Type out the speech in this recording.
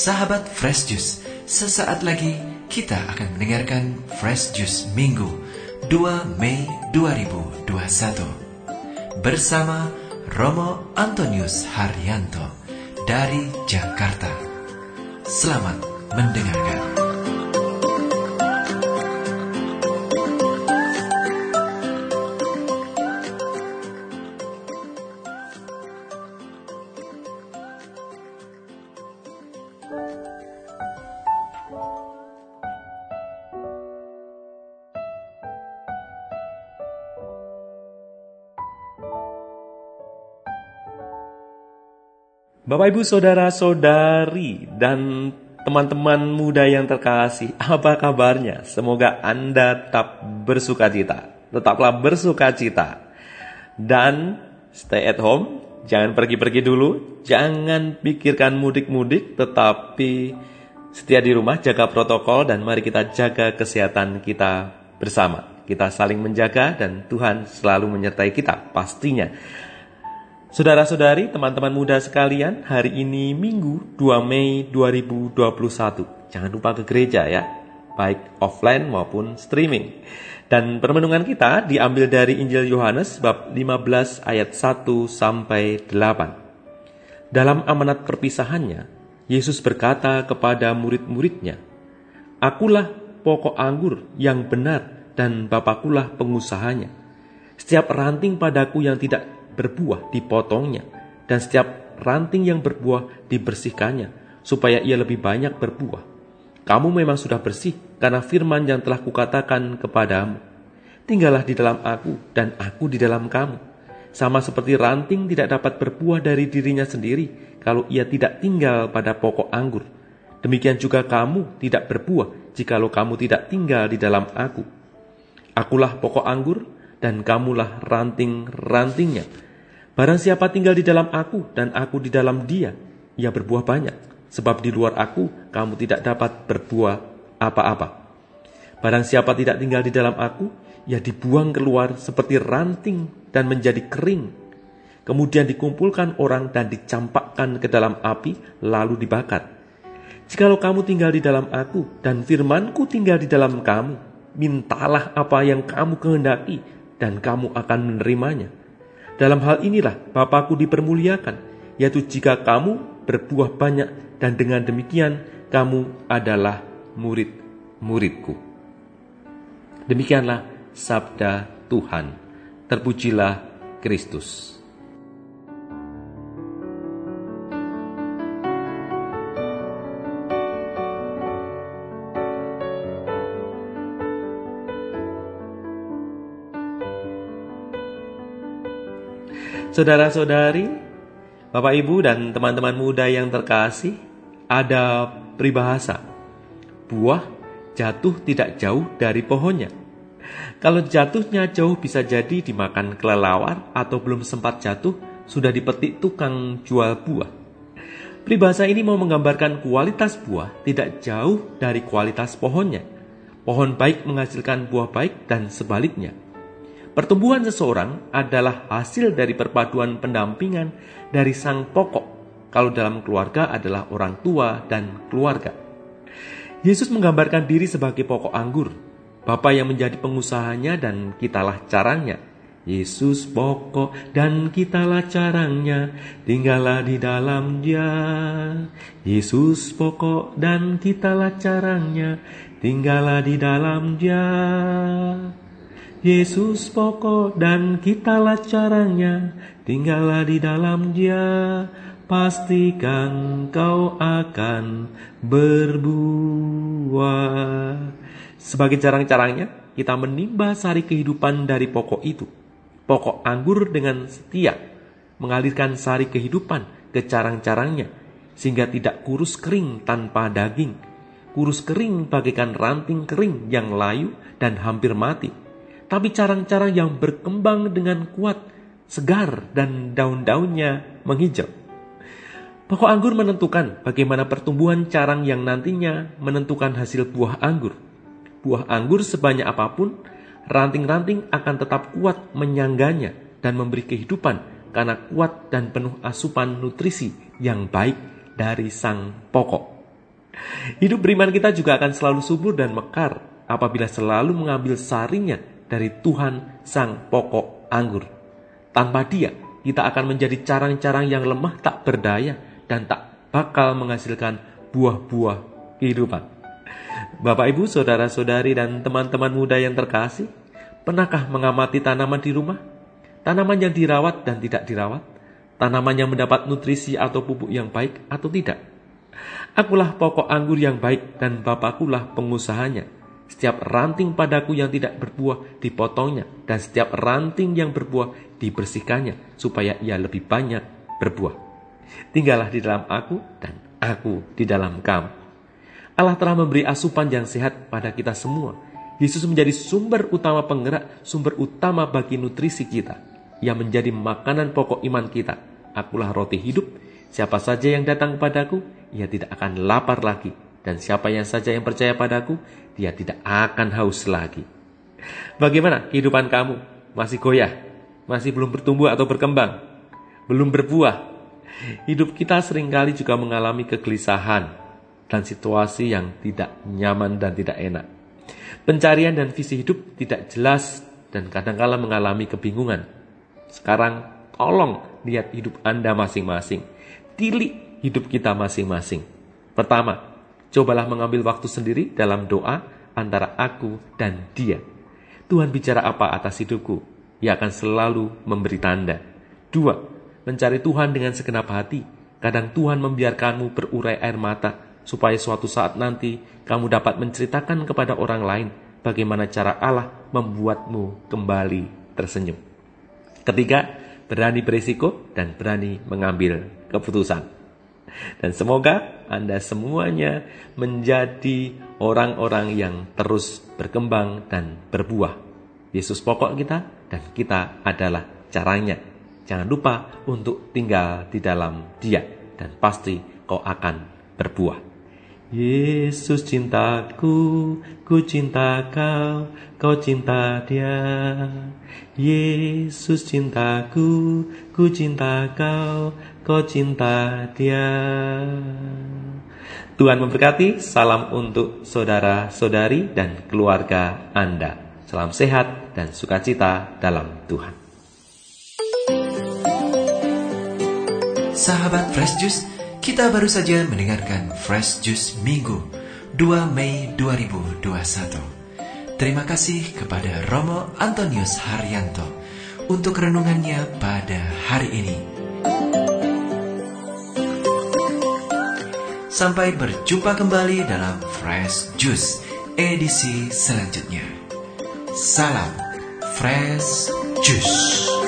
Sahabat Fresh Juice, sesaat lagi kita akan mendengarkan Fresh Juice Minggu 2 Mei 2021 bersama Romo Antonius Haryanto dari Jakarta. Selamat mendengarkan. Bapak Ibu saudara-saudari dan teman-teman muda yang terkasih, apa kabarnya? Semoga Anda tetap bersuka cita. Tetaplah bersuka cita. Dan stay at home, jangan pergi-pergi dulu, jangan pikirkan mudik-mudik, tetapi setia di rumah, jaga protokol dan mari kita jaga kesehatan kita bersama. Kita saling menjaga dan Tuhan selalu menyertai kita pastinya. Saudara-saudari, teman-teman muda sekalian, hari ini Minggu 2 Mei 2021. Jangan lupa ke gereja ya, baik offline maupun streaming. Dan permenungan kita diambil dari Injil Yohanes bab 15 ayat 1 sampai 8. Dalam amanat perpisahannya, Yesus berkata kepada murid-muridnya, Akulah pokok anggur yang benar dan Bapakulah pengusahanya. Setiap ranting padaku yang tidak berbuah dipotongnya, dan setiap ranting yang berbuah dibersihkannya, supaya ia lebih banyak berbuah. Kamu memang sudah bersih karena firman yang telah kukatakan kepadamu. Tinggallah di dalam aku dan aku di dalam kamu. Sama seperti ranting tidak dapat berbuah dari dirinya sendiri kalau ia tidak tinggal pada pokok anggur. Demikian juga kamu tidak berbuah jikalau kamu tidak tinggal di dalam aku. Akulah pokok anggur dan kamulah ranting-rantingnya. Barang siapa tinggal di dalam aku dan aku di dalam dia, ia berbuah banyak. Sebab di luar aku, kamu tidak dapat berbuah apa-apa. Barang siapa tidak tinggal di dalam aku, ia dibuang keluar seperti ranting dan menjadi kering. Kemudian dikumpulkan orang dan dicampakkan ke dalam api, lalu dibakar. Jikalau kamu tinggal di dalam aku dan firmanku tinggal di dalam kamu, mintalah apa yang kamu kehendaki dan kamu akan menerimanya dalam hal inilah Bapakku dipermuliakan, yaitu jika kamu berbuah banyak dan dengan demikian kamu adalah murid-muridku. Demikianlah sabda Tuhan. Terpujilah Kristus. Saudara-saudari, Bapak Ibu dan teman-teman muda yang terkasih, ada peribahasa. Buah jatuh tidak jauh dari pohonnya. Kalau jatuhnya jauh bisa jadi dimakan kelelawar atau belum sempat jatuh sudah dipetik tukang jual buah. Peribahasa ini mau menggambarkan kualitas buah tidak jauh dari kualitas pohonnya. Pohon baik menghasilkan buah baik dan sebaliknya. Pertumbuhan seseorang adalah hasil dari perpaduan pendampingan dari sang pokok, kalau dalam keluarga adalah orang tua dan keluarga. Yesus menggambarkan diri sebagai pokok anggur, Bapa yang menjadi pengusahanya dan kitalah caranya. Yesus pokok dan kitalah caranya, tinggallah di dalam dia. Yesus pokok dan kitalah caranya, tinggallah di dalam dia. Yesus pokok dan kitalah caranya, tinggallah di dalam dia, pastikan kau akan berbuah. Sebagai carang-carangnya, kita menimba sari kehidupan dari pokok itu. Pokok anggur dengan setia, mengalirkan sari kehidupan ke carang-carangnya, sehingga tidak kurus kering tanpa daging. Kurus kering bagaikan ranting kering yang layu dan hampir mati tapi carang-carang yang berkembang dengan kuat, segar, dan daun-daunnya menghijau. Pokok anggur menentukan bagaimana pertumbuhan carang yang nantinya menentukan hasil buah anggur. Buah anggur sebanyak apa pun, ranting-ranting akan tetap kuat menyangganya dan memberi kehidupan karena kuat dan penuh asupan nutrisi yang baik dari sang pokok. Hidup beriman kita juga akan selalu subur dan mekar apabila selalu mengambil sarinya dari Tuhan Sang Pokok Anggur. Tanpa dia, kita akan menjadi carang-carang yang lemah tak berdaya dan tak bakal menghasilkan buah-buah kehidupan. Bapak, Ibu, saudara-saudari, dan teman-teman muda yang terkasih, pernahkah mengamati tanaman di rumah? Tanaman yang dirawat dan tidak dirawat? Tanaman yang mendapat nutrisi atau pupuk yang baik atau tidak? Akulah pokok anggur yang baik dan Bapakulah pengusahanya. Setiap ranting padaku yang tidak berbuah dipotongnya dan setiap ranting yang berbuah dibersihkannya supaya ia lebih banyak berbuah. Tinggallah di dalam aku dan aku di dalam kamu. Allah telah memberi asupan yang sehat pada kita semua. Yesus menjadi sumber utama penggerak, sumber utama bagi nutrisi kita. Yang menjadi makanan pokok iman kita. Akulah roti hidup. Siapa saja yang datang padaku, ia tidak akan lapar lagi. Dan siapa yang saja yang percaya padaku, dia tidak akan haus lagi. Bagaimana kehidupan kamu? Masih goyah? Masih belum bertumbuh atau berkembang? Belum berbuah? Hidup kita sering kali juga mengalami kegelisahan dan situasi yang tidak nyaman dan tidak enak. Pencarian dan visi hidup tidak jelas dan kadangkala mengalami kebingungan. Sekarang tolong lihat hidup Anda masing-masing. Tilik hidup kita masing-masing. Pertama, cobalah mengambil waktu sendiri dalam doa antara aku dan dia. Tuhan bicara apa atas hidupku? Ia akan selalu memberi tanda. Dua, mencari Tuhan dengan segenap hati. Kadang Tuhan membiarkanmu berurai air mata supaya suatu saat nanti kamu dapat menceritakan kepada orang lain bagaimana cara Allah membuatmu kembali tersenyum. Ketiga, berani berisiko dan berani mengambil keputusan. Dan semoga Anda semuanya menjadi orang-orang yang terus berkembang dan berbuah. Yesus pokok kita dan kita adalah caranya. Jangan lupa untuk tinggal di dalam Dia dan pasti kau akan berbuah. Yesus cintaku, ku cinta kau, kau cinta dia. Yesus cintaku, ku cinta kau, kau cinta dia. Tuhan memberkati, salam untuk saudara-saudari dan keluarga Anda. Salam sehat dan sukacita dalam Tuhan. Sahabat Fresh Juice, kita baru saja mendengarkan Fresh Juice Minggu 2 Mei 2021. Terima kasih kepada Romo Antonius Haryanto untuk renungannya pada hari ini. Sampai berjumpa kembali dalam Fresh Juice edisi selanjutnya. Salam Fresh Juice.